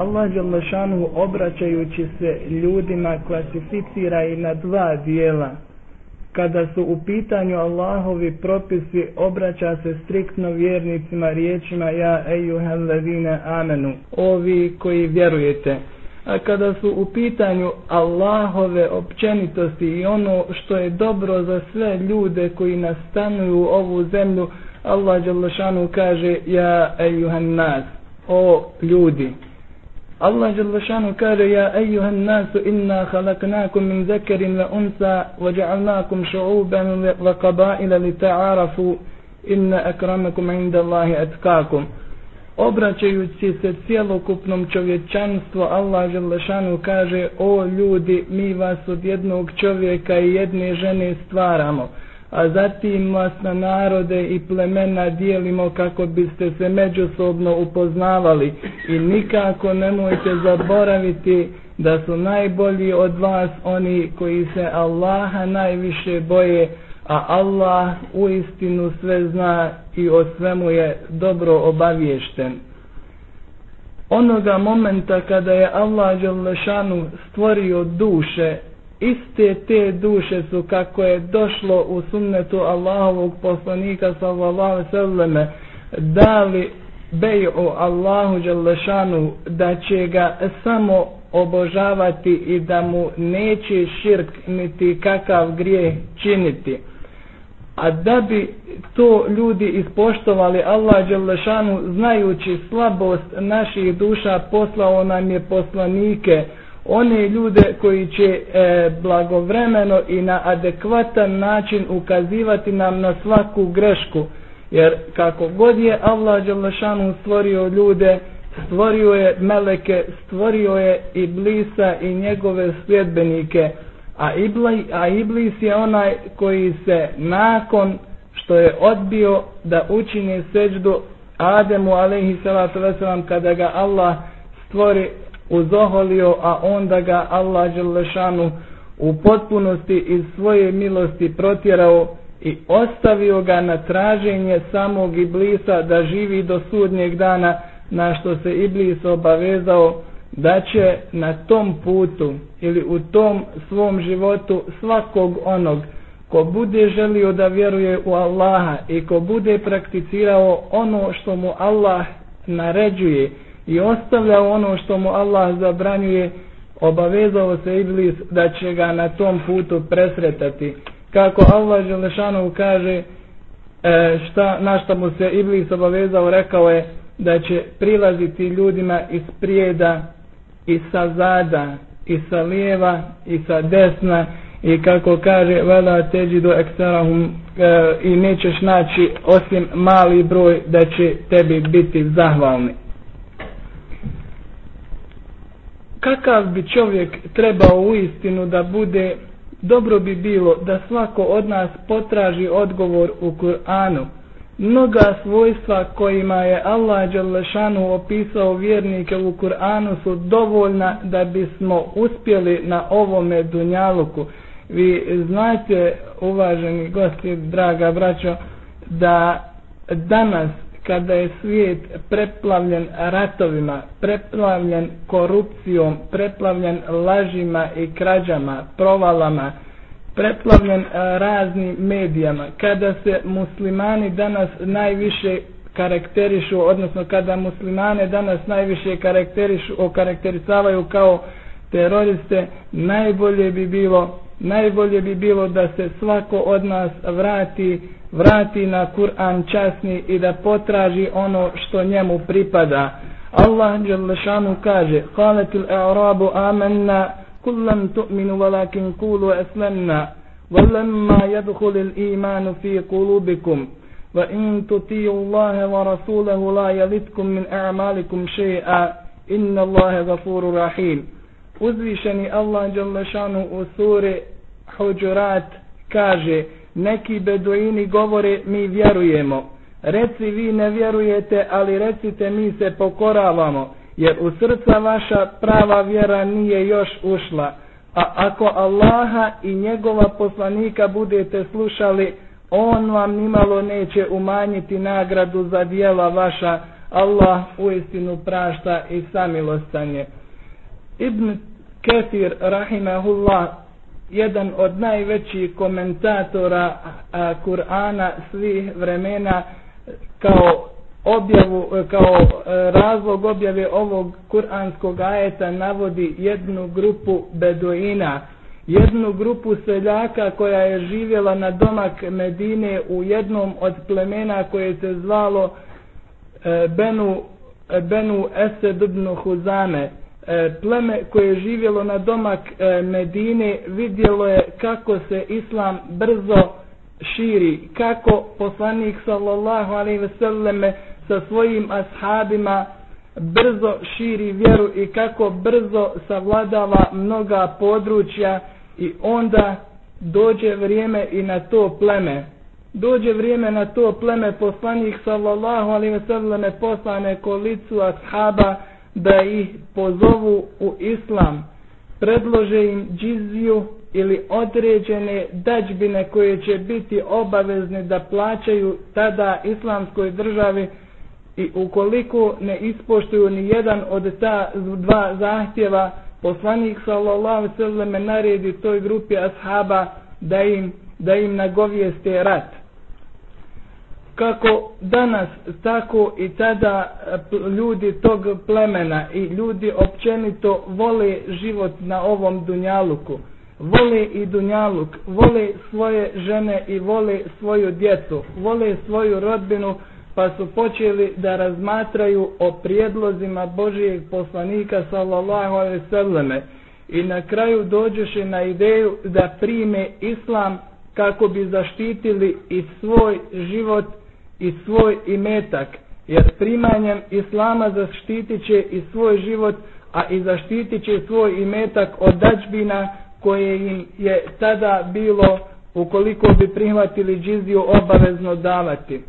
Allah Đalešanu obraćajući se ljudima klasificira i na dva dijela. Kada su u pitanju Allahovi propisi, obraća se striktno vjernicima riječima Ja ejuhel levine amenu, ovi koji vjerujete. A kada su u pitanju Allahove općenitosti i ono što je dobro za sve ljude koji nastanuju ovu zemlju, Allah Đalešanu kaže Ja ejuhel nas, o ljudi. Allah jalla šanu kaže ja ejuhan nasu inna halaknakum min zekerin wa unsa wa ja'alnakum šu'uban wa qabaila li ta'arafu inna akramakum inda Allahi atkakum obraćajući se cjelokupnom čovječanstvu Allah jalla šanu kaže o ljudi mi vas od jednog čovjeka i jedne žene stvaramo a zatim vas na narode i plemena dijelimo kako biste se međusobno upoznavali i nikako nemojte zaboraviti da su najbolji od vas oni koji se Allaha najviše boje, a Allah u istinu sve zna i o svemu je dobro obaviješten. Onoga momenta kada je Allah Đalešanu stvorio duše iste te duše su kako je došlo u sunnetu Allahovog poslanika sallallahu sallame dali beju Allahu Đalešanu da će ga samo obožavati i da mu neće širk niti kakav grije činiti. A da bi to ljudi ispoštovali Allah Đalešanu znajući slabost naših duša poslao nam je poslanike one ljude koji će e, blagovremeno i na adekvatan način ukazivati nam na svaku grešku. Jer kako god je Allah Đalešanu stvorio ljude, stvorio je meleke, stvorio je Iblisa i njegove sljedbenike. A, Ibli, a Iblis je onaj koji se nakon što je odbio da učini seđdu Ademu alaihi salatu wasalam kada ga Allah stvori uzoholio, a onda ga Allah Đelešanu u potpunosti iz svoje milosti protjerao i ostavio ga na traženje samog Iblisa da živi do sudnjeg dana na što se Iblis obavezao da će na tom putu ili u tom svom životu svakog onog ko bude želio da vjeruje u Allaha i ko bude prakticirao ono što mu Allah naređuje i ostavlja ono što mu Allah zabranjuje, obavezao se Iblis da će ga na tom putu presretati. Kako Allah Želešanu kaže e, šta, na šta mu se Iblis obavezao, rekao je da će prilaziti ljudima iz prijeda i sa zada i sa lijeva i sa desna i kako kaže vela teđi do eksterahum e, i nećeš naći osim mali broj da će tebi biti zahvalni. Kakav bi čovjek trebao u istinu da bude, dobro bi bilo da svako od nas potraži odgovor u Kur'anu. Mnoga svojstva kojima je Allah Đalešanu opisao vjernike u Kur'anu su dovoljna da bismo uspjeli na ovome dunjaluku. Vi znate, uvaženi gosti, draga braćo, da danas kada je svijet preplavljen ratovima, preplavljen korupcijom, preplavljen lažima i krađama, provalama, preplavljen e, raznim medijama, kada se muslimani danas najviše karakterišu, odnosno kada muslimane danas najviše karakterišu, okarakterisavaju kao teroriste, najbolje bi bilo najbolje bi bilo da se svako od nas vrati vrati na Kur'an časni i da potraži ono što njemu pripada. Allah Đalešanu kaže قالت الأعراب آمنا قل لم تؤمنوا ولكن قولوا أسلمنا ولما يدخل الإيمان في قلوبكم وإن تطيعوا الله ورسوله لا يلدكم من أعمالكم شيئا إن الله غفور رحيم uzvišeni Allah Đalešanu u suri Huđurat kaže neki beduini govore mi vjerujemo. Reci vi ne vjerujete, ali recite mi se pokoravamo, jer u srca vaša prava vjera nije još ušla. A ako Allaha i njegova poslanika budete slušali, on vam nimalo neće umanjiti nagradu za dijela vaša, Allah uistinu prašta i samilostan je. Ibn Ketir, rahimahullah, jedan od najvećih komentatora Kur'ana svih vremena, kao objavu, kao e, razlog objave ovog kuranskog ajeta navodi jednu grupu beduina, jednu grupu seljaka koja je živjela na domak Medine u jednom od plemena koje se zvalo e, Benu, Benu Esed ibn Huzame. E, pleme koje je živjelo na domak e, Medine vidjelo je kako se islam brzo širi, kako poslanik sallallahu alaihi ve selleme sa svojim ashabima brzo širi vjeru i kako brzo savladava mnoga područja i onda dođe vrijeme i na to pleme. Dođe vrijeme na to pleme poslanik sallallahu alaihi ve selleme poslane kolicu ashaba da ih pozovu u islam. Predlože im džiziju ili određene dađbine koje će biti obavezne da plaćaju tada islamskoj državi i ukoliko ne ispoštuju ni jedan od ta dva zahtjeva, poslanik sallallahu sallam naredi toj grupi ashaba da im, da im nagovijeste rat. Kako danas, tako i tada e, ljudi tog plemena i ljudi općenito vole život na ovom dunjaluku, vole i dunjaluk, vole svoje žene i vole svoju djecu, vole svoju rodbinu, pa su počeli da razmatraju o prijedlozima Božijeg poslanika sallallahu alaihi sallame. I na kraju dođeše na ideju da prime islam kako bi zaštitili i svoj život i svoj imetak jer primanjem islama zaštitit će i svoj život a i zaštitit će svoj imetak od dađbina koje im je tada bilo ukoliko bi prihvatili džiziju obavezno davati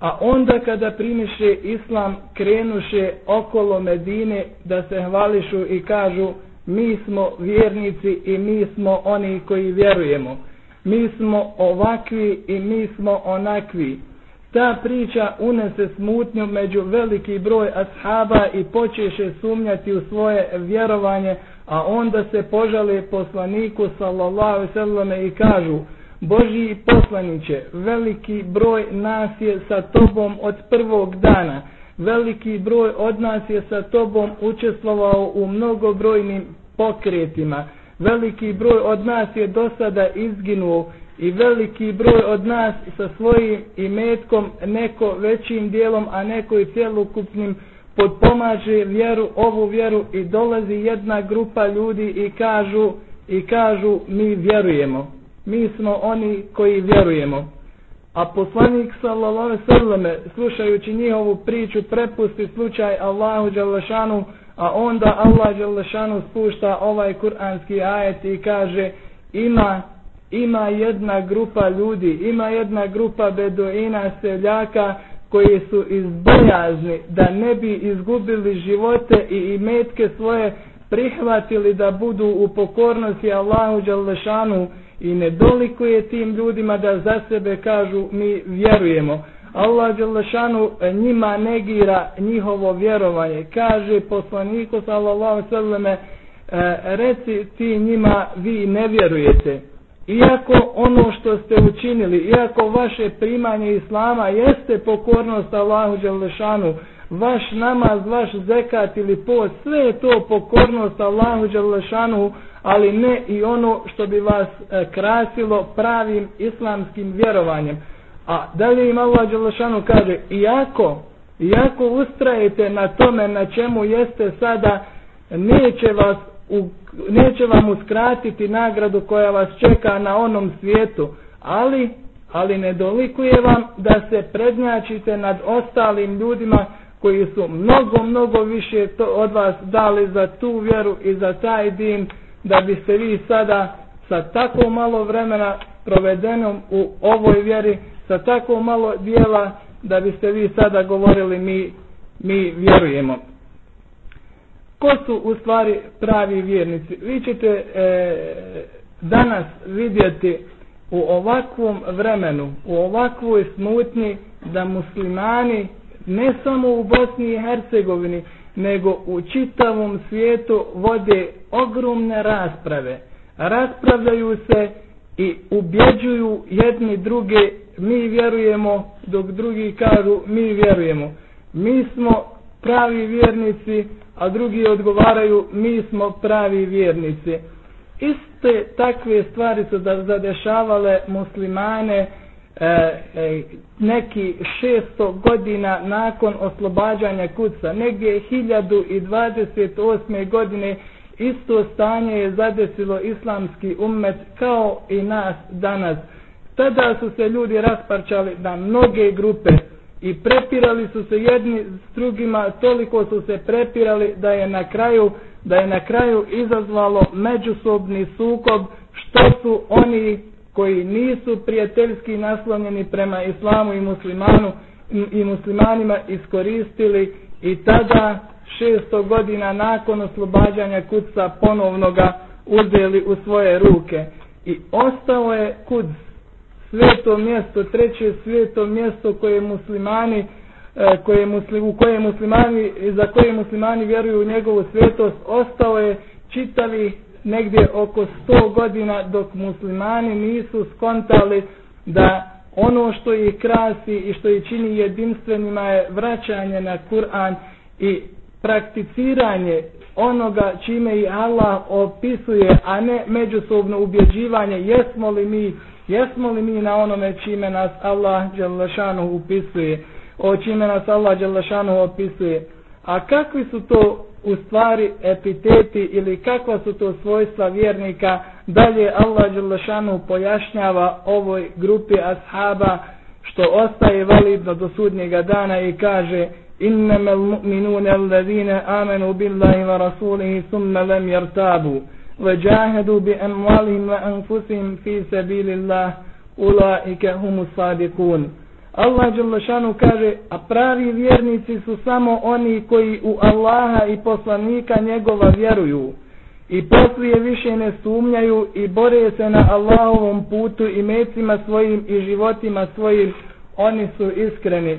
a onda kada primiše islam krenuše okolo Medine da se hvališu i kažu mi smo vjernici i mi smo oni koji vjerujemo. Mi smo ovakvi i mi smo onakvi. Ta priča unese smutnju među veliki broj ashaba i počeše sumnjati u svoje vjerovanje, a onda se požale poslaniku sallallahu sallam i kažu Božji poslaniće, veliki broj nas je sa tobom od prvog dana. Veliki broj od nas je sa tobom učestvovao u mnogobrojnim pokretima. Veliki broj od nas je do sada izginuo i veliki broj od nas sa svojim imetkom neko većim dijelom, a neko i cjelokupnim podpomaže vjeru, ovu vjeru i dolazi jedna grupa ljudi i kažu i kažu mi vjerujemo mi smo oni koji vjerujemo. A poslanik sallallahu sallam slušajući njihovu priču prepusti slučaj Allahu Đalešanu, a onda Allah Đalešanu spušta ovaj kuranski ajet i kaže ima ima jedna grupa ljudi, ima jedna grupa beduina seljaka koji su izbojazni da ne bi izgubili živote i imetke svoje prihvatili da budu u pokornosti Allahu Đalešanu i ne dolikuje tim ljudima da za sebe kažu mi vjerujemo. Allah Đelešanu njima negira njihovo vjerovanje. Kaže poslaniku sallallahu sallame e, reci ti njima vi ne vjerujete. Iako ono što ste učinili, iako vaše primanje Islama jeste pokornost Allahu Đalešanu, vaš namaz, vaš zekat ili post, sve je to pokornost Allahu Đalešanu, ali ne i ono što bi vas e, krasilo pravim islamskim vjerovanjem. A dalje im Allah Đalešanu kaže, iako, iako ustrajete na tome na čemu jeste sada, neće, vas, u, neće vam uskratiti nagradu koja vas čeka na onom svijetu, ali, ali ne dolikuje vam da se prednjačite nad ostalim ljudima koji su mnogo, mnogo više to od vas dali za tu vjeru i za taj din, da biste vi sada sa tako malo vremena provedenom u ovoj vjeri, sa tako malo dijela, da biste vi sada govorili mi, mi vjerujemo. Ko su u stvari pravi vjernici? Vi ćete e, danas vidjeti u ovakvom vremenu, u ovakvoj smutnji, da muslimani ne samo u Bosni i Hercegovini, nego u čitavom svijetu vode ogromne rasprave. Raspravljaju se i ubjeđuju jedni druge, mi vjerujemo, dok drugi kažu mi vjerujemo. Mi smo pravi vjernici, a drugi odgovaraju mi smo pravi vjernici. Iste takve stvari su da zadešavale muslimane, e, e, neki 600 godina nakon oslobađanja kuca, negdje 1028. godine isto stanje je zadesilo islamski ummet kao i nas danas. Tada su se ljudi rasparčali na mnoge grupe i prepirali su se jedni s drugima, toliko su se prepirali da je na kraju da je na kraju izazvalo međusobni sukob što su oni koji nisu prijateljski naslonjeni prema islamu i muslimanu i muslimanima iskoristili i tada 600 godina nakon oslobađanja kuca ponovno ga uzeli u svoje ruke. I ostao je kud sveto mjesto, treće sveto mjesto koje muslimani e, koje musli, u koje muslimani za koje muslimani vjeruju u njegovu svetost ostao je čitavi negdje oko 100 godina dok muslimani nisu skontali da ono što ih krasi i što ih čini jedinstvenima je vraćanje na Kur'an i prakticiranje onoga čime i Allah opisuje, a ne međusobno ubjeđivanje jesmo li mi, jesmo li mi na onome čime nas Allah Đelešanu upisuje, o čime nas Allah Đelešanu opisuje. A kakvi su to u stvari epiteti ili kakva su to svojstva vjernika, dalje Allah Đelešanu pojašnjava ovoj grupi ashaba što ostaje validno do sudnjega dana i kaže إنما المؤمنون الذين آمنوا بالله ورسوله ثم لم يرتابوا وجاهدوا بأموالهم وأنفسهم في سبيل الله أولئك هم الصادقون Allah Đelešanu kaže, a pravi vjernici su samo oni koji u Allaha i poslanika njegova vjeruju i poslije više ne sumnjaju i bore se na Allahovom putu i mecima svojim i životima svojim, oni su iskreni.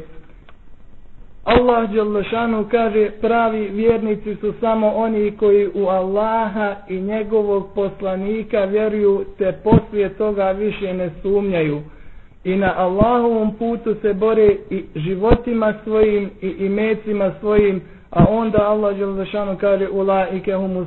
Allah Đelešanu kaže pravi vjernici su samo oni koji u Allaha i njegovog poslanika vjeruju te poslije toga više ne sumnjaju. I na Allahovom putu se bore i životima svojim i imecima svojim a onda Allah Đelešanu kaže ula i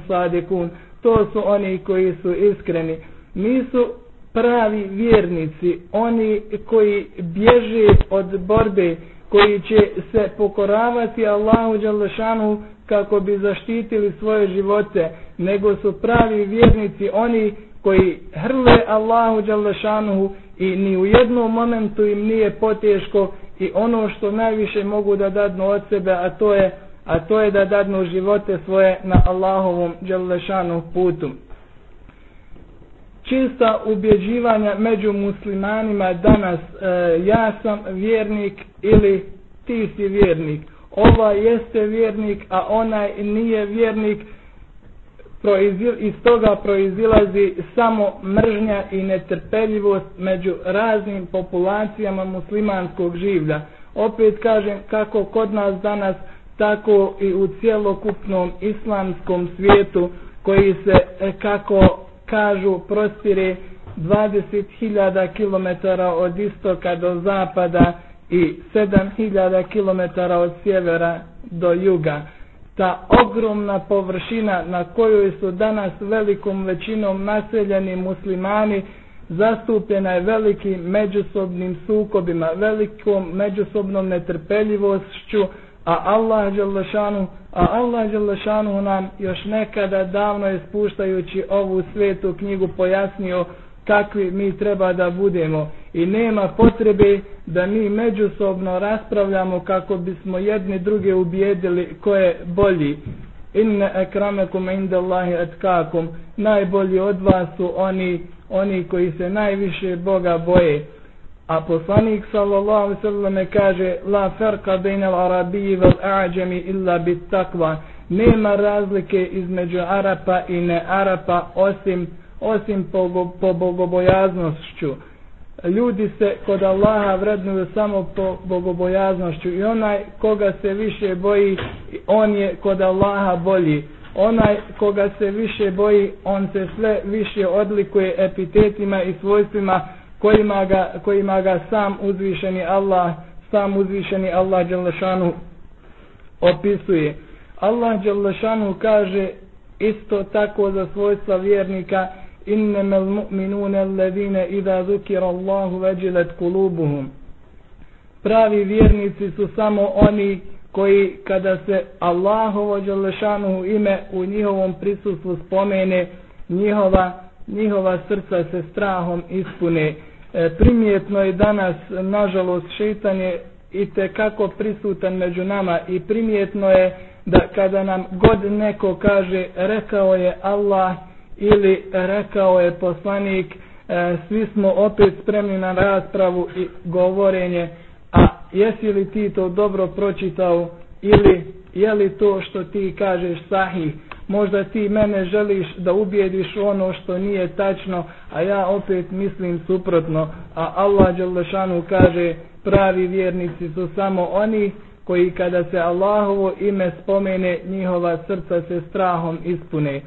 sadikun to su oni koji su iskreni. Nisu pravi vjernici oni koji bježe od borbe koji će se pokoravati Allahu Đalešanu kako bi zaštitili svoje živote, nego su pravi vjernici oni koji hrle Allahu Đalešanu i ni u jednom momentu im nije poteško i ono što najviše mogu da dadnu od sebe, a to je, a to je da dadnu živote svoje na Allahovom Đalešanu putu čista ubjeđivanja među muslimanima danas e, ja sam vjernik ili ti si vjernik? Ova jeste vjernik a onaj nije vjernik. Proizil, iz toga proizilazi samo mržnja i netrpeljivost među raznim populacijama muslimanskog življa. Opet kažem kako kod nas danas tako i u cjelokupnom islamskom svijetu koji se e, kako kažu prostire 20.000 km od istoka do zapada i 7.000 km od sjevera do juga. Ta ogromna površina na kojoj su danas velikom većinom naseljeni muslimani zastupljena je velikim međusobnim sukobima, velikom međusobnom netrpeljivošću, a Allah Đelešanu, a Allah Đelešanu nam još nekada davno je spuštajući ovu svetu knjigu pojasnio kakvi mi treba da budemo i nema potrebe da mi međusobno raspravljamo kako bismo jedni druge ubijedili ko je bolji. Inne ekramekum inda Allahi etkakum, najbolji od vas su oni, oni koji se najviše Boga boje. A poslanik sallallahu alaihi sallam kaže La farka bejna l'arabiji vel a'đemi illa bit takva Nema razlike između Arapa i ne Arapa osim, osim po, po bogobojaznošću. Ljudi se kod Allaha vrednuju samo po bogobojaznošću i onaj koga se više boji on je kod Allaha bolji. Onaj koga se više boji on se sve više odlikuje epitetima i svojstvima kojima ga, kojima ga sam uzvišeni Allah sam uzvišeni Allah Đelešanu opisuje. Allah Đelešanu kaže isto tako za svojstva vjernika innama almu'minuna alladhina idha dhukira Allahu wajilat qulubuhum. Pravi vjernici su samo oni koji kada se Allahovo dželešanu ime u njihovom prisustvu spomene njihova njihova srca se strahom ispune. E, primjetno je danas nažalost šeitan je i te kako prisutan među nama i primjetno je da kada nam god neko kaže rekao je Allah ili rekao je poslanik, e, svi smo opet spremni na raspravu i govorenje, a jesi li ti to dobro pročitao ili je li to što ti kažeš sahih, možda ti mene želiš da ubijediš ono što nije tačno, a ja opet mislim suprotno, a Allah Đalešanu kaže pravi vjernici su samo oni koji kada se Allahovo ime spomene, njihova srca se strahom ispune.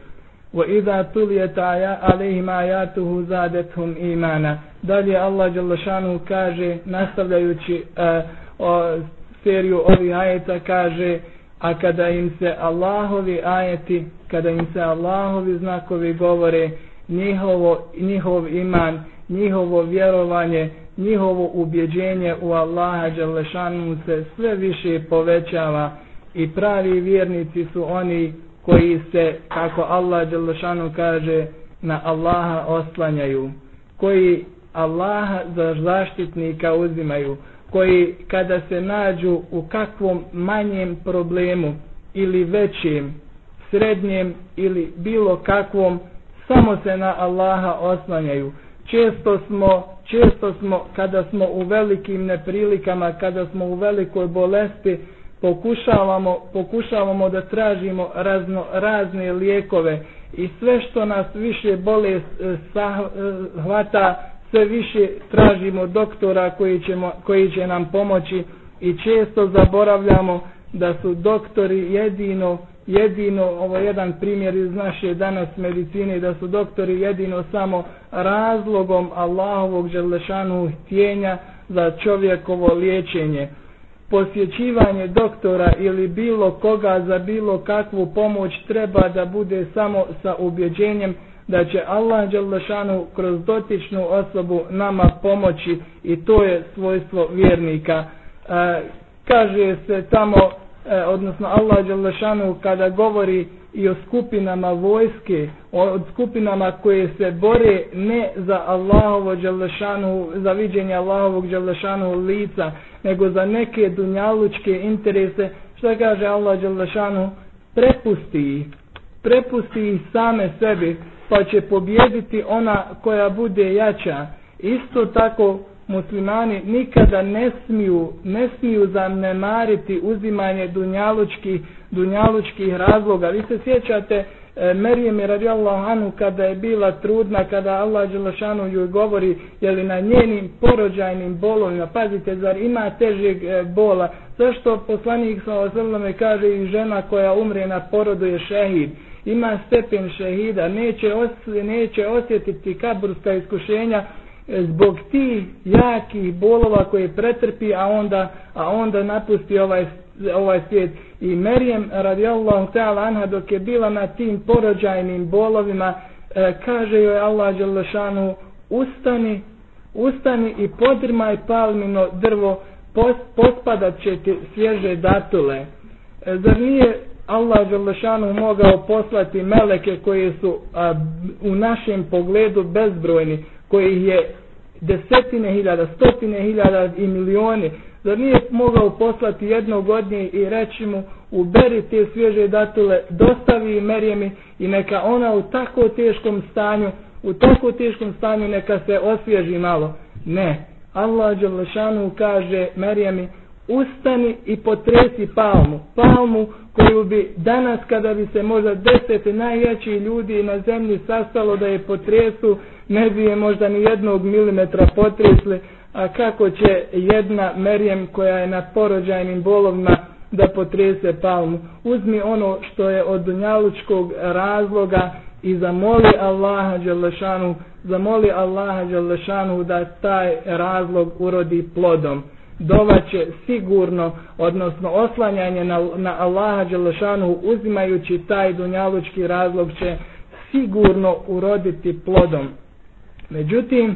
وَإِذَا تُلِيَتْ عَلَيْهِمْ آيَاتُهُ زَادَتْهُمْ إِيمَانًا Dalje Allah Đalešanu kaže, nastavljajući uh, o, seriju ovih ajeta, kaže, a kada im se Allahovi ajeti, kada im se Allahovi znakovi govore, njihovo, njihov iman, njihovo vjerovanje, njihovo ubjeđenje u Allaha Đalešanu se sve više povećava i pravi vjernici su oni koji se, kako Allah Đalešanu kaže, na Allaha oslanjaju, koji Allaha za zaštitnika uzimaju, koji kada se nađu u kakvom manjem problemu ili većem, srednjem ili bilo kakvom, samo se na Allaha oslanjaju. Često smo, često smo, kada smo u velikim neprilikama, kada smo u velikoj bolesti, pokušavamo, pokušavamo da tražimo razno, razne lijekove i sve što nas više bolest eh, sah, eh, hvata, sve više tražimo doktora koji, ćemo, koji će nam pomoći i često zaboravljamo da su doktori jedino, jedino, ovo je jedan primjer iz naše danas medicine, da su doktori jedino samo razlogom Allahovog želešanu htjenja za čovjekovo liječenje. Posjećivanje doktora ili bilo koga za bilo kakvu pomoć treba da bude samo sa ubjeđenjem da će Allah Đalešanu kroz dotičnu osobu nama pomoći i to je svojstvo vjernika. E, kaže se tamo, e, odnosno Allah Đalešanu kada govori i o skupinama vojske, o skupinama koje se bore ne za Allahovo Đalešanu, za viđenje Allahovog Đalešanu lica, nego za neke dunjalučke interese, što kaže Allah Đalešanu, prepusti ih, prepusti ih same sebi, pa će pobjediti ona koja bude jača. Isto tako muslimani nikada ne smiju, ne smiju zanemariti uzimanje dunjalučkih, dunjalučkih razloga. Vi se sjećate, E, Merijem radijallahu anu kada je bila trudna, kada Allah Đelešanu joj govori je li na njenim porođajnim bolovima, pazite, zar ima težeg e, bola, zašto poslanik sa ozrlome kaže i žena koja umre na porodu je šehid, ima stepen šehida, neće, os, neće osjetiti kaburska iskušenja e, zbog ti jakih bolova koje pretrpi, a onda, a onda napusti ovaj, ovaj svijet. I Merijem radijallahu ta'ala anha dok je bila na tim porođajnim bolovima e, kaže joj Allah Đelešanu, ustani ustani i podrmaj palmino drvo pos, pospadat će ti svježe datule. E, zar nije Allah Đalešanu mogao poslati meleke koje su a, u našem pogledu bezbrojni koji je desetine hiljada, stotine hiljada i milioni Zar nije mogao poslati jednog godine i reći mu uberi te svježe datule, dostavi Merjemi i neka ona u tako teškom stanju, u tako teškom stanju neka se osvježi malo. Ne. Allah Đalešanu kaže Merjemi ustani i potresi palmu. Palmu koju bi danas kada bi se možda deset najjačih ljudi na zemlji sastalo da je potresu, ne bi je možda ni jednog milimetra potresli, a kako će jedna Merijem koja je na porođajnim bolovima da potrese palmu. Uzmi ono što je od dunjalučkog razloga i zamoli Allaha Đalešanu, zamoli Allaha Đalešanu da taj razlog urodi plodom. Dova će sigurno, odnosno oslanjanje na, na Allaha Đelešanu uzimajući taj dunjalučki razlog će sigurno uroditi plodom. Međutim,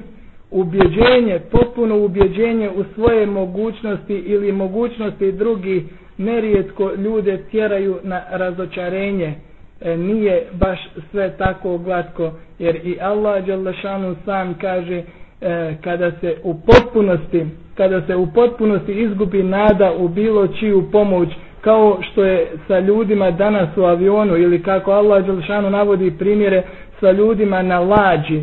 ubjeđenje, potpuno ubjeđenje u svoje mogućnosti ili mogućnosti drugih nerijetko ljude tjeraju na razočarenje. E, nije baš sve tako glatko, jer i Allah Đelešanu sam kaže e, kada se u potpunosti kada se u potpunosti izgubi nada u bilo čiju pomoć kao što je sa ljudima danas u avionu ili kako Allah Đelšanu navodi primjere sa ljudima na lađi,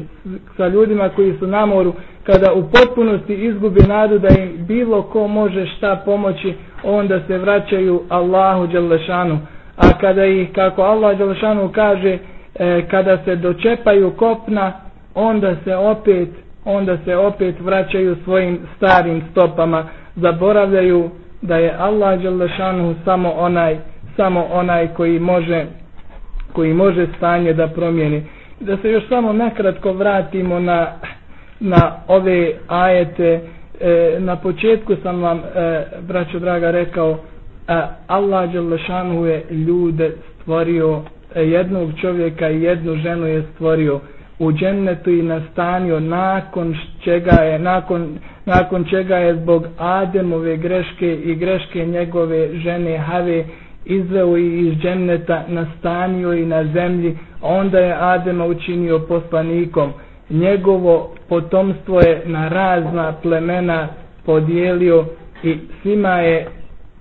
sa ljudima koji su na moru, kada u potpunosti izgubi nadu da im bilo ko može šta pomoći, onda se vraćaju Allahu Đalešanu. A kada ih, kako Allah Đalešanu kaže, e, kada se dočepaju kopna, onda se opet onda se opet vraćaju svojim starim stopama, zaboravljaju da je Allah Đalešanu samo onaj, samo onaj koji može koji može stanje da promijeni da se još samo nakratko vratimo na, na ove ajete. E, na početku sam vam, e, braćo draga, rekao a, Allah Đelešanu je ljude stvorio, e, jednog čovjeka i jednu ženu je stvorio u džennetu i nastanio nakon čega je nakon, nakon čega je zbog Ademove greške i greške njegove žene Have izveo i iz dženneta nastanio i na zemlji onda je Adema učinio poslanikom. Njegovo potomstvo je na razna plemena podijelio i svima je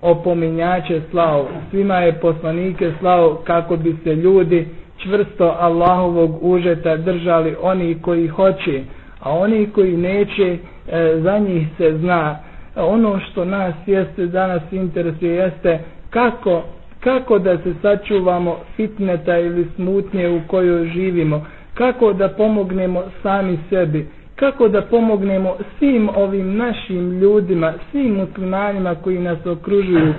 opominjače slao, svima je poslanike slao kako bi se ljudi čvrsto Allahovog užeta držali oni koji hoće, a oni koji neće, e, za njih se zna. E, ono što nas jeste danas interesuje jeste kako kako da se sačuvamo fitneta ili smutnje u kojoj živimo, kako da pomognemo sami sebi, kako da pomognemo svim ovim našim ljudima, svim muslimanima koji nas okružuju,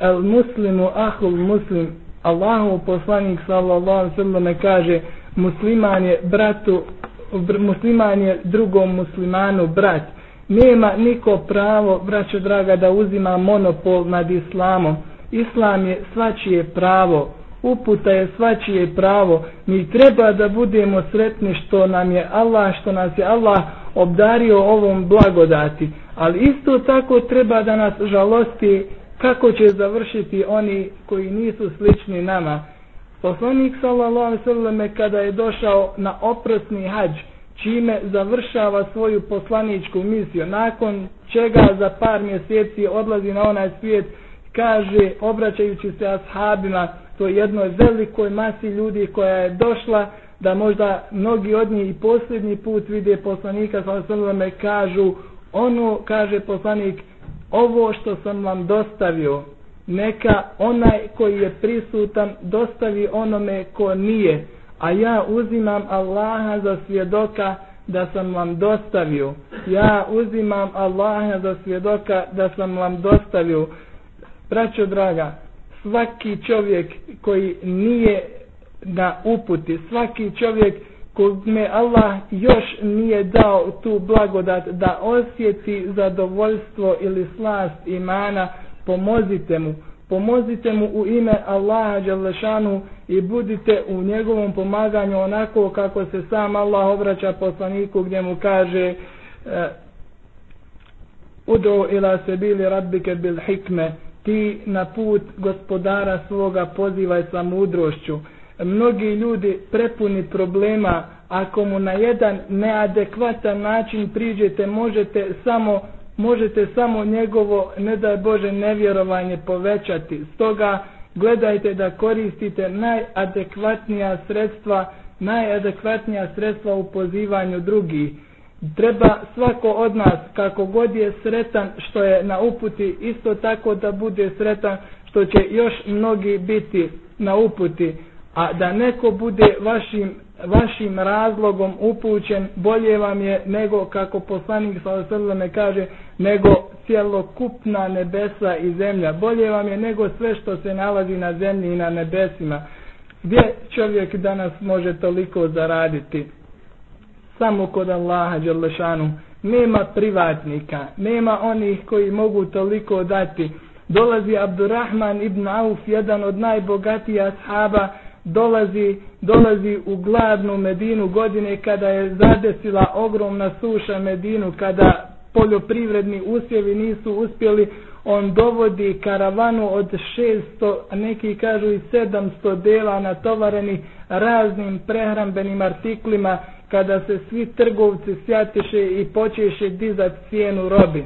el muslimu ahul muslim, Allahov poslanik sallallahu sallam kaže, musliman je bratu, musliman je drugom muslimanu brat, nema niko pravo, braćo draga, da uzima monopol nad islamom, Islam je svačije pravo, uputa je svačije pravo. Mi treba da budemo sretni što nam je Allah, što nas je Allah obdario ovom blagodati. Ali isto tako treba da nas žalosti kako će završiti oni koji nisu slični nama. Poslanik sallallahu alejhi ve selleme kada je došao na oprosni hadž, čime završava svoju poslaničku misiju, nakon čega za par mjeseci odlazi na onaj svijet, kaže, obraćajući se ashabima, to jednoj velikoj masi ljudi koja je došla, da možda mnogi od njih i posljednji put vide poslanika, sa osnovame kažu, ono, kaže poslanik, ovo što sam vam dostavio, neka onaj koji je prisutan dostavi onome ko nije, a ja uzimam Allaha za svjedoka da sam vam dostavio. Ja uzimam Allaha za svjedoka da sam vam dostavio. Braćo draga, svaki čovjek koji nije na uputi, svaki čovjek kog me Allah još nije dao tu blagodat da osjeti zadovoljstvo ili slast imana, pomozite mu. Pomozite mu u ime Allaha Đalešanu i budite u njegovom pomaganju onako kako se sam Allah obraća poslaniku gdje mu kaže Udo Udu ila sebili rabbike bil hikme ti na put gospodara svoga pozivaj sa mudrošću. Mnogi ljudi prepuni problema, ako mu na jedan neadekvatan način priđete, možete samo možete samo njegovo, ne daj Bože, nevjerovanje povećati. Stoga gledajte da koristite najadekvatnija sredstva, najadekvatnija sredstva u pozivanju drugih. Treba svako od nas, kako god je sretan što je na uputi, isto tako da bude sretan što će još mnogi biti na uputi. A da neko bude vašim, vašim razlogom upućen, bolje vam je nego, kako poslanik s.a.v. kaže, nego cjelokupna nebesa i zemlja. Bolje vam je nego sve što se nalazi na zemlji i na nebesima. Gdje čovjek danas može toliko zaraditi? samo kod Allaha Đerlešanu. Nema privatnika, nema onih koji mogu toliko dati. Dolazi Abdurrahman ibn Auf, jedan od najbogatijih ashaba, dolazi, dolazi u gladnu Medinu godine kada je zadesila ogromna suša Medinu, kada poljoprivredni usjevi nisu uspjeli, on dovodi karavanu od 600, neki kažu i 700 dela natovareni raznim prehrambenim artiklima kada se svi trgovci sjatiše i počeše dizati cijenu robi.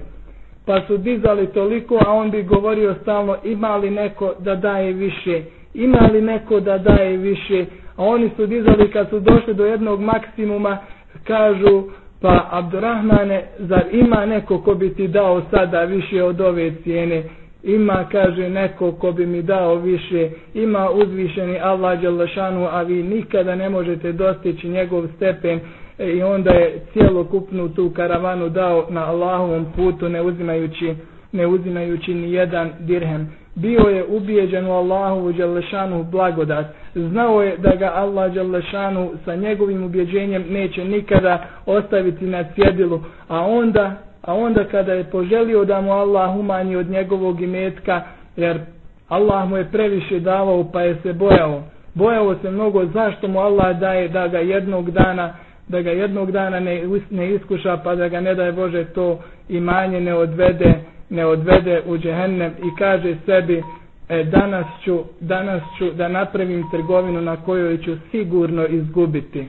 Pa su dizali toliko, a on bi govorio stalno ima li neko da daje više, ima li neko da daje više, a oni su dizali kad su došli do jednog maksimuma, kažu pa Abdurrahmane, zar ima neko ko bi ti dao sada više od ove cijene? ima, kaže, neko ko bi mi dao više, ima uzvišeni Allah Đalašanu, a vi nikada ne možete dostići njegov stepen e, i onda je cijelokupnu tu karavanu dao na Allahovom putu, ne uzimajući, ne uzimajući ni jedan dirhem. Bio je ubijeđen u Allahu Đalešanu blagodat. Znao je da ga Allah Đalešanu sa njegovim ubjeđenjem neće nikada ostaviti na cjedilu, a onda a onda kada je poželio da mu Allah umanji od njegovog imetka, jer Allah mu je previše davao pa je se bojao. Bojao se mnogo zašto mu Allah daje da ga jednog dana da ga jednog dana ne, ne iskuša pa da ga ne daje Bože to imanje ne odvede ne odvede u džehennem i kaže sebi e, danas, ću, danas ću da napravim trgovinu na kojoj ću sigurno izgubiti.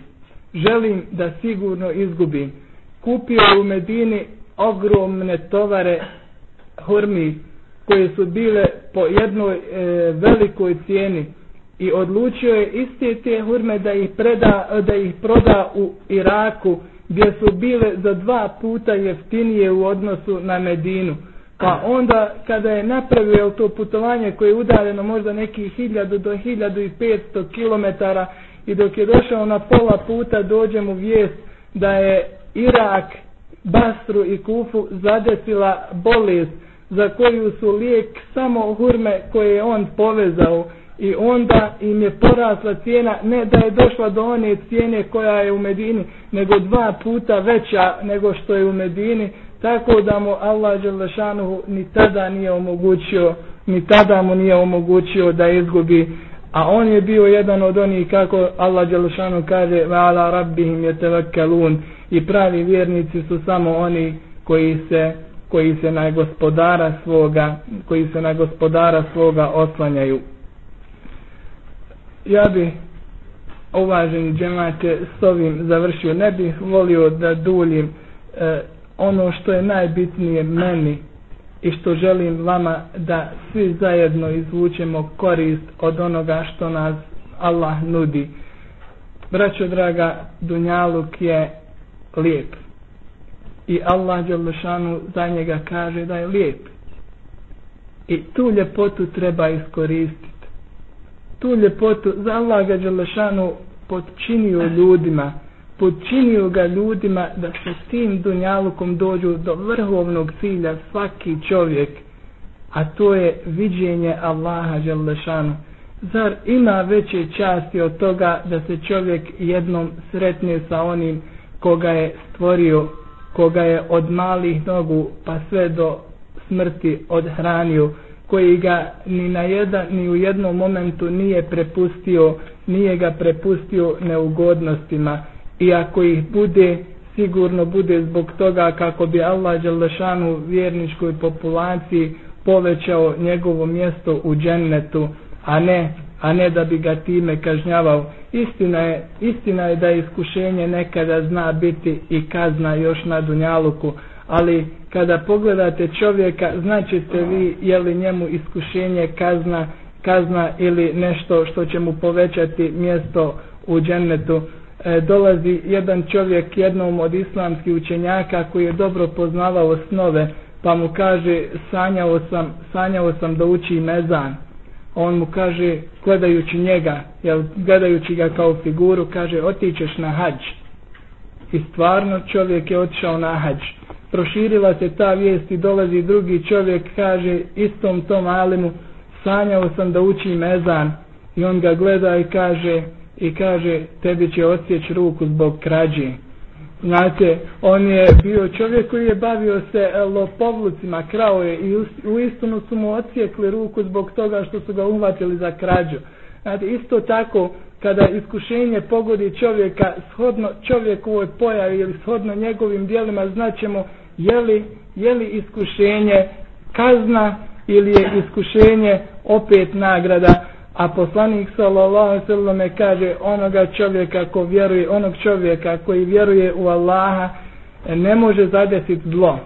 Želim da sigurno izgubim. Kupio u Medini ogromne tovare hurmi koje su bile po jednoj e, velikoj cijeni i odlučio je iste te hurme da ih, preda, da ih proda u Iraku gdje su bile za dva puta jeftinije u odnosu na Medinu. Pa onda kada je napravio to putovanje koje je udaljeno možda nekih 1000 do 1500 km i dok je došao na pola puta dođe mu vijest da je Irak Basru i Kufu zadesila bolest za koju su lijek samo hurme koje je on povezao i onda im je porasla cijena ne da je došla do one cijene koja je u Medini nego dva puta veća nego što je u Medini tako da mu Allah Đelešanuhu ni tada nije omogućio ni tada mu nije omogućio da izgubi a on je bio jedan od onih kako Allah Đelešanuhu kaže va ala rabbihim je tevakkalun i pravi vjernici su samo oni koji se koji se na gospodara svoga koji se na gospodara svoga oslanjaju. Ja bi uvaženi džemate s ovim završio. Ne bih volio da duljim e, ono što je najbitnije meni i što želim vama da svi zajedno izvučemo korist od onoga što nas Allah nudi braćo draga Dunjaluk je lijep. I Allah Đalešanu za njega kaže da je lijep. I tu ljepotu treba iskoristiti. Tu ljepotu za Allah ga Đalešanu podčinio ljudima, počinio ga ljudima da se s tim dunjalukom dođu do vrhovnog cilja svaki čovjek, a to je viđenje Allaha Đalešanu. Zar ima veće časti od toga da se čovjek jednom sretne sa onim koga je stvorio, koga je od malih nogu pa sve do smrti odhranio, koji ga ni na jedan ni u jednom momentu nije prepustio, nije ga prepustio neugodnostima i ako ih bude sigurno bude zbog toga kako bi Allah Đalešanu vjerničkoj populaciji povećao njegovo mjesto u džennetu, a ne a ne da bi ga time kažnjavao. Istina je, istina je da iskušenje nekada zna biti i kazna još na dunjaluku, ali kada pogledate čovjeka, znaćete vi je li njemu iskušenje kazna, kazna ili nešto što će mu povećati mjesto u džennetu e, dolazi jedan čovjek jednom od islamskih učenjaka koji je dobro poznavao osnove pa mu kaže sanjao sam, sanjao sam da uči mezan. On mu kaže gledajući njega jel, gledajući ga kao figuru kaže otićeš na hađ. I stvarno čovjek je otišao na hađ. Proširila se ta vijest i dolazi drugi čovjek kaže istom tom alimu sanjao sam da uči mezan. I on ga gleda i kaže i kaže tebi će odsjeći ruku zbog krađe Znate, on je bio čovjek koji je bavio se e, lopovlucima, krao je i u istinu su mu ocijekli ruku zbog toga što su ga uhvatili za krađu. Znate, isto tako, kada iskušenje pogodi čovjeka, shodno čovjekovoj pojavi ili shodno njegovim dijelima, znaćemo je li, je li iskušenje kazna ili je iskušenje opet nagrada a poslanik sallallahu alejhi ve selleme kaže onoga čovjeka ko vjeruje onog čovjeka koji vjeruje u Allaha ne može zadesiti zlo.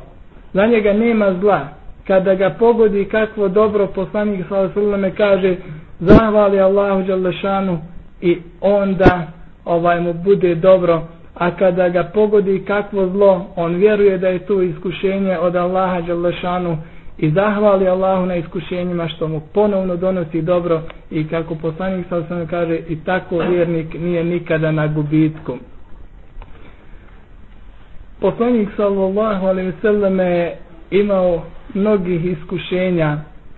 Za njega nema zla. Kada ga pogodi kakvo dobro poslanik sallallahu alejhi ve selleme kaže zahvali Allahu dželle i onda ovaj mu bude dobro. A kada ga pogodi kakvo zlo on vjeruje da je to iskušenje od Allaha dželle i zahvali Allahu na iskušenjima što mu ponovno donosi dobro i kako poslanik sa osnovno kaže i tako vjernik nije nikada na gubitku. Poslanik sallallahu alaihi sallam je imao mnogih iskušenja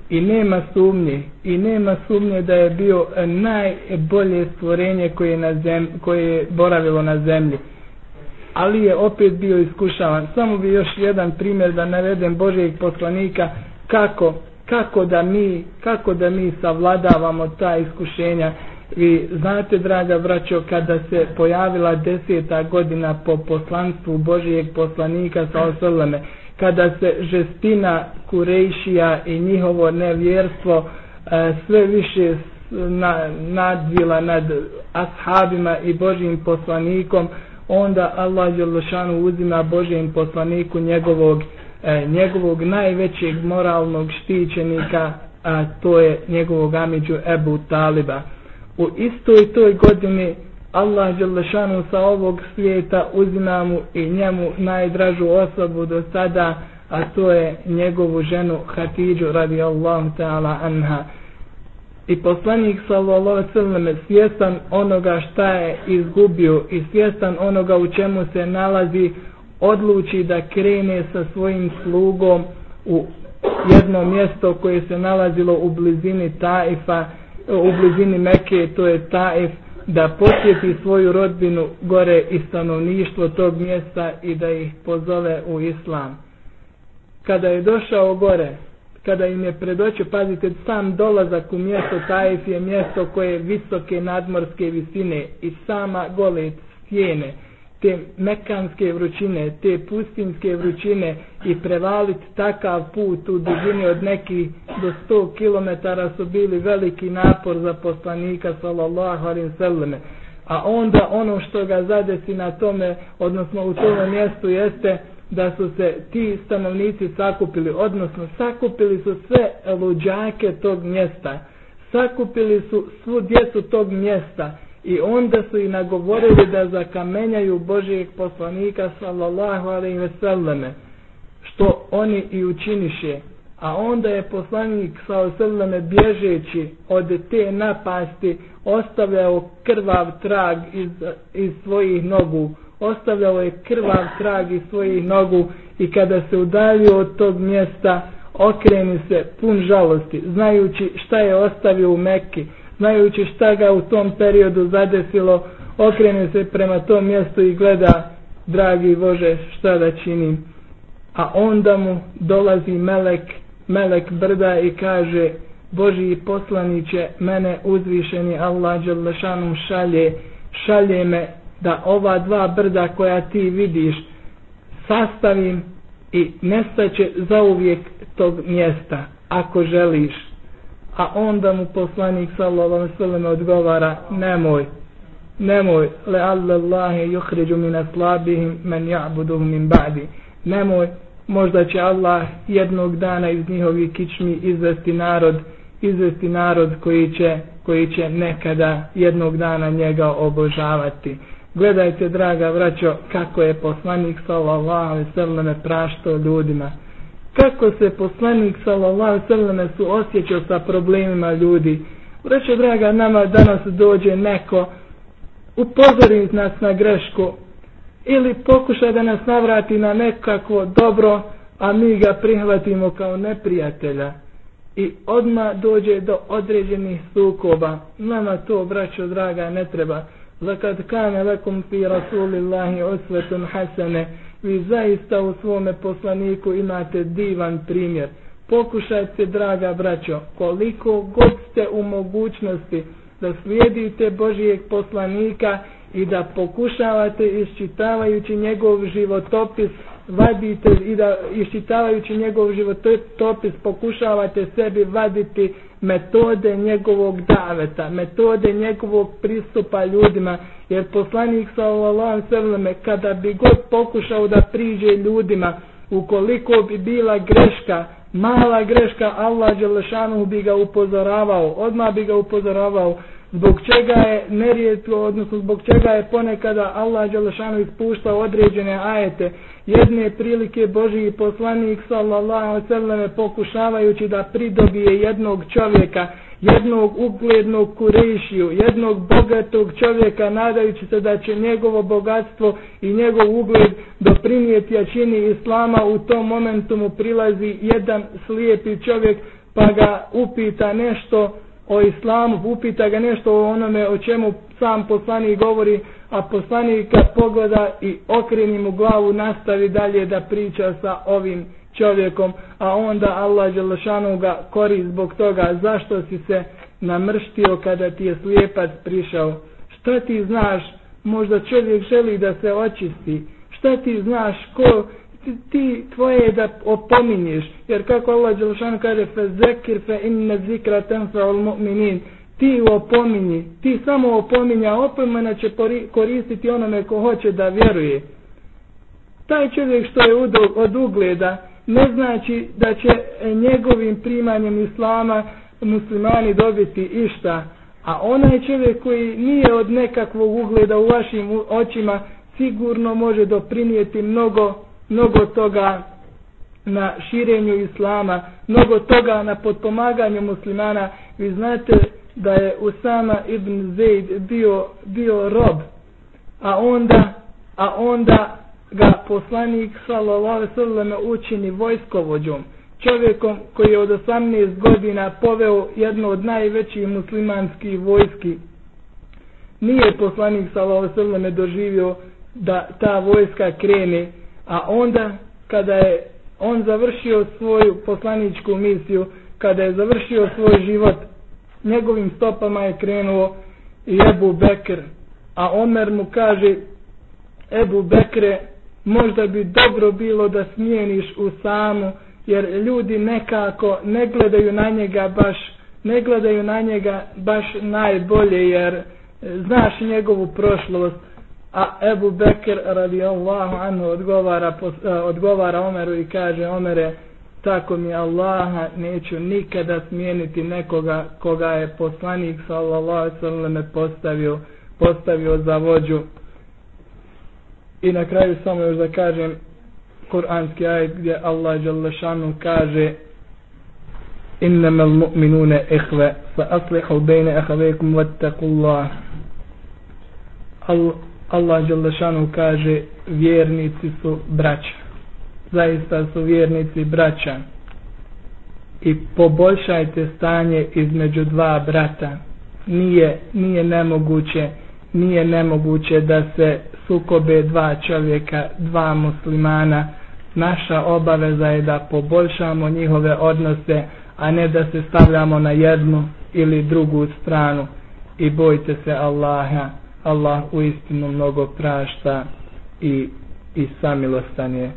i nema sumnje i nema sumnje da je bio najbolje stvorenje koje je, na zem, koje je boravilo na zemlji ali je opet bio iskušavan. Samo bi još jedan primjer da navedem Božijeg poslanika kako, kako, da mi, kako da mi savladavamo ta iskušenja. Vi znate, draga braćo, kada se pojavila deseta godina po poslanstvu Božijeg poslanika sa osoleme, kada se žestina Kurejšija i njihovo nevjerstvo e, sve više na, nadvila nad ashabima i Božijim poslanikom, onda Allah Đelešanu uzima Božijem poslaniku njegovog, e, njegovog najvećeg moralnog štićenika, a to je njegovog amiđu Ebu Taliba. U istoj toj godini Allah Đelešanu sa ovog svijeta uzima mu i njemu najdražu osobu do sada, a to je njegovu ženu Hatidžu radi Allahu ta'ala anha i poslanik sallallahu alejhi ve sellem svjestan onoga šta je izgubio i svjestan onoga u čemu se nalazi odluči da krene sa svojim slugom u jedno mjesto koje se nalazilo u blizini Taifa u blizini Mekke to je Taif da posjeti svoju rodbinu gore i stanovništvo tog mjesta i da ih pozove u islam. Kada je došao gore kada im je predoćio, pazite, sam dolazak u mjesto Taif je mjesto koje je visoke nadmorske visine i sama gole stijene, te mekanske vrućine, te pustinske vrućine i prevaliti takav put u dužini od nekih do 100 km su bili veliki napor za poslanika sallallahu alim sallam. A onda ono što ga zadesi na tome, odnosno u tome mjestu jeste da su se ti stanovnici sakupili, odnosno sakupili su sve luđake tog mjesta, sakupili su svu djecu tog mjesta i onda su i nagovorili da zakamenjaju Božijeg poslanika sallallahu alaihi ve selleme, što oni i učiniše. A onda je poslanik sallallahu alaihi ve bježeći od te napasti ostavljao krvav trag iz, iz svojih nogu, ostavljao je krvav trag iz svojih nogu i kada se udalio od tog mjesta okreni se pun žalosti znajući šta je ostavio u Mekki znajući šta ga u tom periodu zadesilo okreni se prema tom mjestu i gleda dragi Bože šta da činim. A onda mu dolazi melek melek brda i kaže Boži poslaniće mene uzvišeni Allah Đalešanu šalje šalje me da ova dva brda koja ti vidiš sastavim i nestaće zauvijek tog mjesta ako želiš. A onda mu poslanik sallallahu alejhi ve odgovara nemoj nemoj le allallahi yukhriju min aslabihim man ya'budu min ba'di. Nemoj možda će Allah jednog dana iz njihovih kičmi izvesti narod izvesti narod koji će koji će nekada jednog dana njega obožavati. Gledajte, draga vraćo, kako je poslanik sallallahu alaihi sallam praštao ljudima. Kako se poslanik sallallahu alaihi sallam su osjećao sa problemima ljudi. Vraćo, draga, nama danas dođe neko, upozori nas na grešku, ili pokuša da nas navrati na nekako dobro, a mi ga prihvatimo kao neprijatelja. I odma dođe do određenih sukoba. Nama to, braćo draga, ne treba. لقد كان لكم في رسول الله osvetun حسنة vi zaista u svome poslaniku imate divan primjer. Pokušajte, draga braćo, koliko god ste u mogućnosti da slijedite Božijeg poslanika i da pokušavate iščitavajući njegov životopis vadite i da iščitavajući njegov životopis pokušavate sebi vaditi metode njegovog daveta, metode njegovog pristupa ljudima, jer poslanik sallallahu alejhi kada bi god pokušao da priđe ljudima, ukoliko bi bila greška, mala greška, Allah Đelešanu bi ga upozoravao, odmah bi ga upozoravao zbog čega je nerijetko, odnosno zbog čega je ponekada Allah Đelešanu ispuštao određene ajete. Jedne prilike Božiji poslanik sallallahu sallam pokušavajući da pridobije jednog čovjeka, jednog uglednog kurešiju, jednog bogatog čovjeka nadajući se da će njegovo bogatstvo i njegov ugled doprinijeti jačini Islama u tom momentu mu prilazi jedan slijepi čovjek pa ga upita nešto o islamu, upita ga nešto o onome o čemu sam poslanik govori, a poslanik kad pogleda i okreni mu glavu, nastavi dalje da priča sa ovim čovjekom, a onda Allah Đelešanu ga kori zbog toga. Zašto si se namrštio kada ti je slijepac prišao. Šta ti znaš, možda čovjek želi da se očisti, šta ti znaš ko ti tvoje je da opominješ, jer kako Allah Đelšan kaže fe zekir fe inne zikra tenfa ul mu'minin, ti opominji, ti samo opominja, opomena će koristiti onome ko hoće da vjeruje. Taj čovjek što je od ugleda, ne znači da će njegovim primanjem islama muslimani dobiti išta, a onaj čovjek koji nije od nekakvog ugleda u vašim očima, sigurno može doprinijeti mnogo mnogo toga na širenju islama, mnogo toga na potpomaganju muslimana. Vi znate da je Usama ibn Zaid bio, bio rob, a onda, a onda ga poslanik sallallahu sallam učini vojskovođom, čovjekom koji je od 18 godina poveo jedno od najvećih muslimanskih vojski. Nije poslanik sallallahu sallam doživio da ta vojska krene A onda kada je on završio svoju poslaničku misiju, kada je završio svoj život, njegovim stopama je krenuo i Ebu Bekr. A Omer mu kaže, Ebu Bekre, možda bi dobro bilo da smijeniš u samu, jer ljudi nekako ne gledaju na njega baš, ne gledaju na njega baš najbolje, jer e, znaš njegovu prošlost a Ebu Bekr radijallahu anhu odgovara, e, odgovara Omeru i kaže Omere tako mi Allaha neću nikada smijeniti nekoga koga je poslanik sallallahu sallam postavio, postavio za vođu. I na kraju samo još da kažem kuranski ajet gdje Allah Đalešanu kaže إنما المؤمنون إخوة فأصلحوا fa aslihu واتقوا الله Allah Đelešanu kaže vjernici su braća. Zaista su vjernici braća. I poboljšajte stanje između dva brata. Nije, nije nemoguće nije nemoguće da se sukobe dva čovjeka, dva muslimana. Naša obaveza je da poboljšamo njihove odnose, a ne da se stavljamo na jednu ili drugu stranu. I bojte se Allaha. Allah u istinu mnogo prašta i, i samilostan je.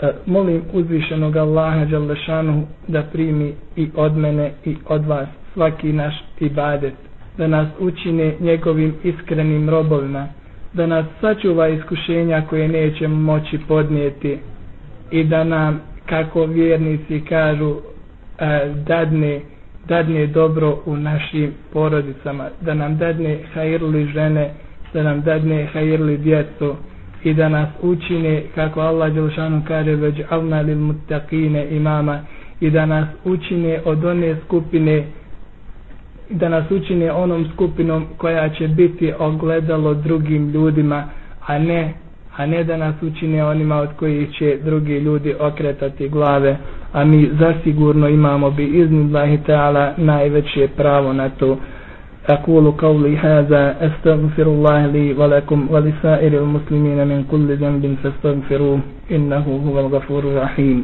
E, molim uzvišenog Allaha Đalešanu da primi i od mene i od vas svaki naš ibadet, da nas učine njegovim iskrenim robovima, da nas sačuva iskušenja koje nećemo moći podnijeti i da nam, kako vjernici kažu, e, dadne dadne dobro u našim porodicama, da nam dadne hajrli žene da nam dadne hajirli djecu i da nas učine kako Allah Đelšanu kaže već alna lil muttaqine imama i da nas učine od one skupine da nas učine onom skupinom koja će biti ogledalo drugim ljudima a ne a ne da nas učine onima od kojih će drugi ljudi okretati glave a mi zasigurno imamo bi iznillahi ta'ala najveće pravo na to أقول قولي هذا أستغفر الله لي ولكم ولسائر المسلمين من كل ذنب فاستغفروه إنه هو الغفور الرحيم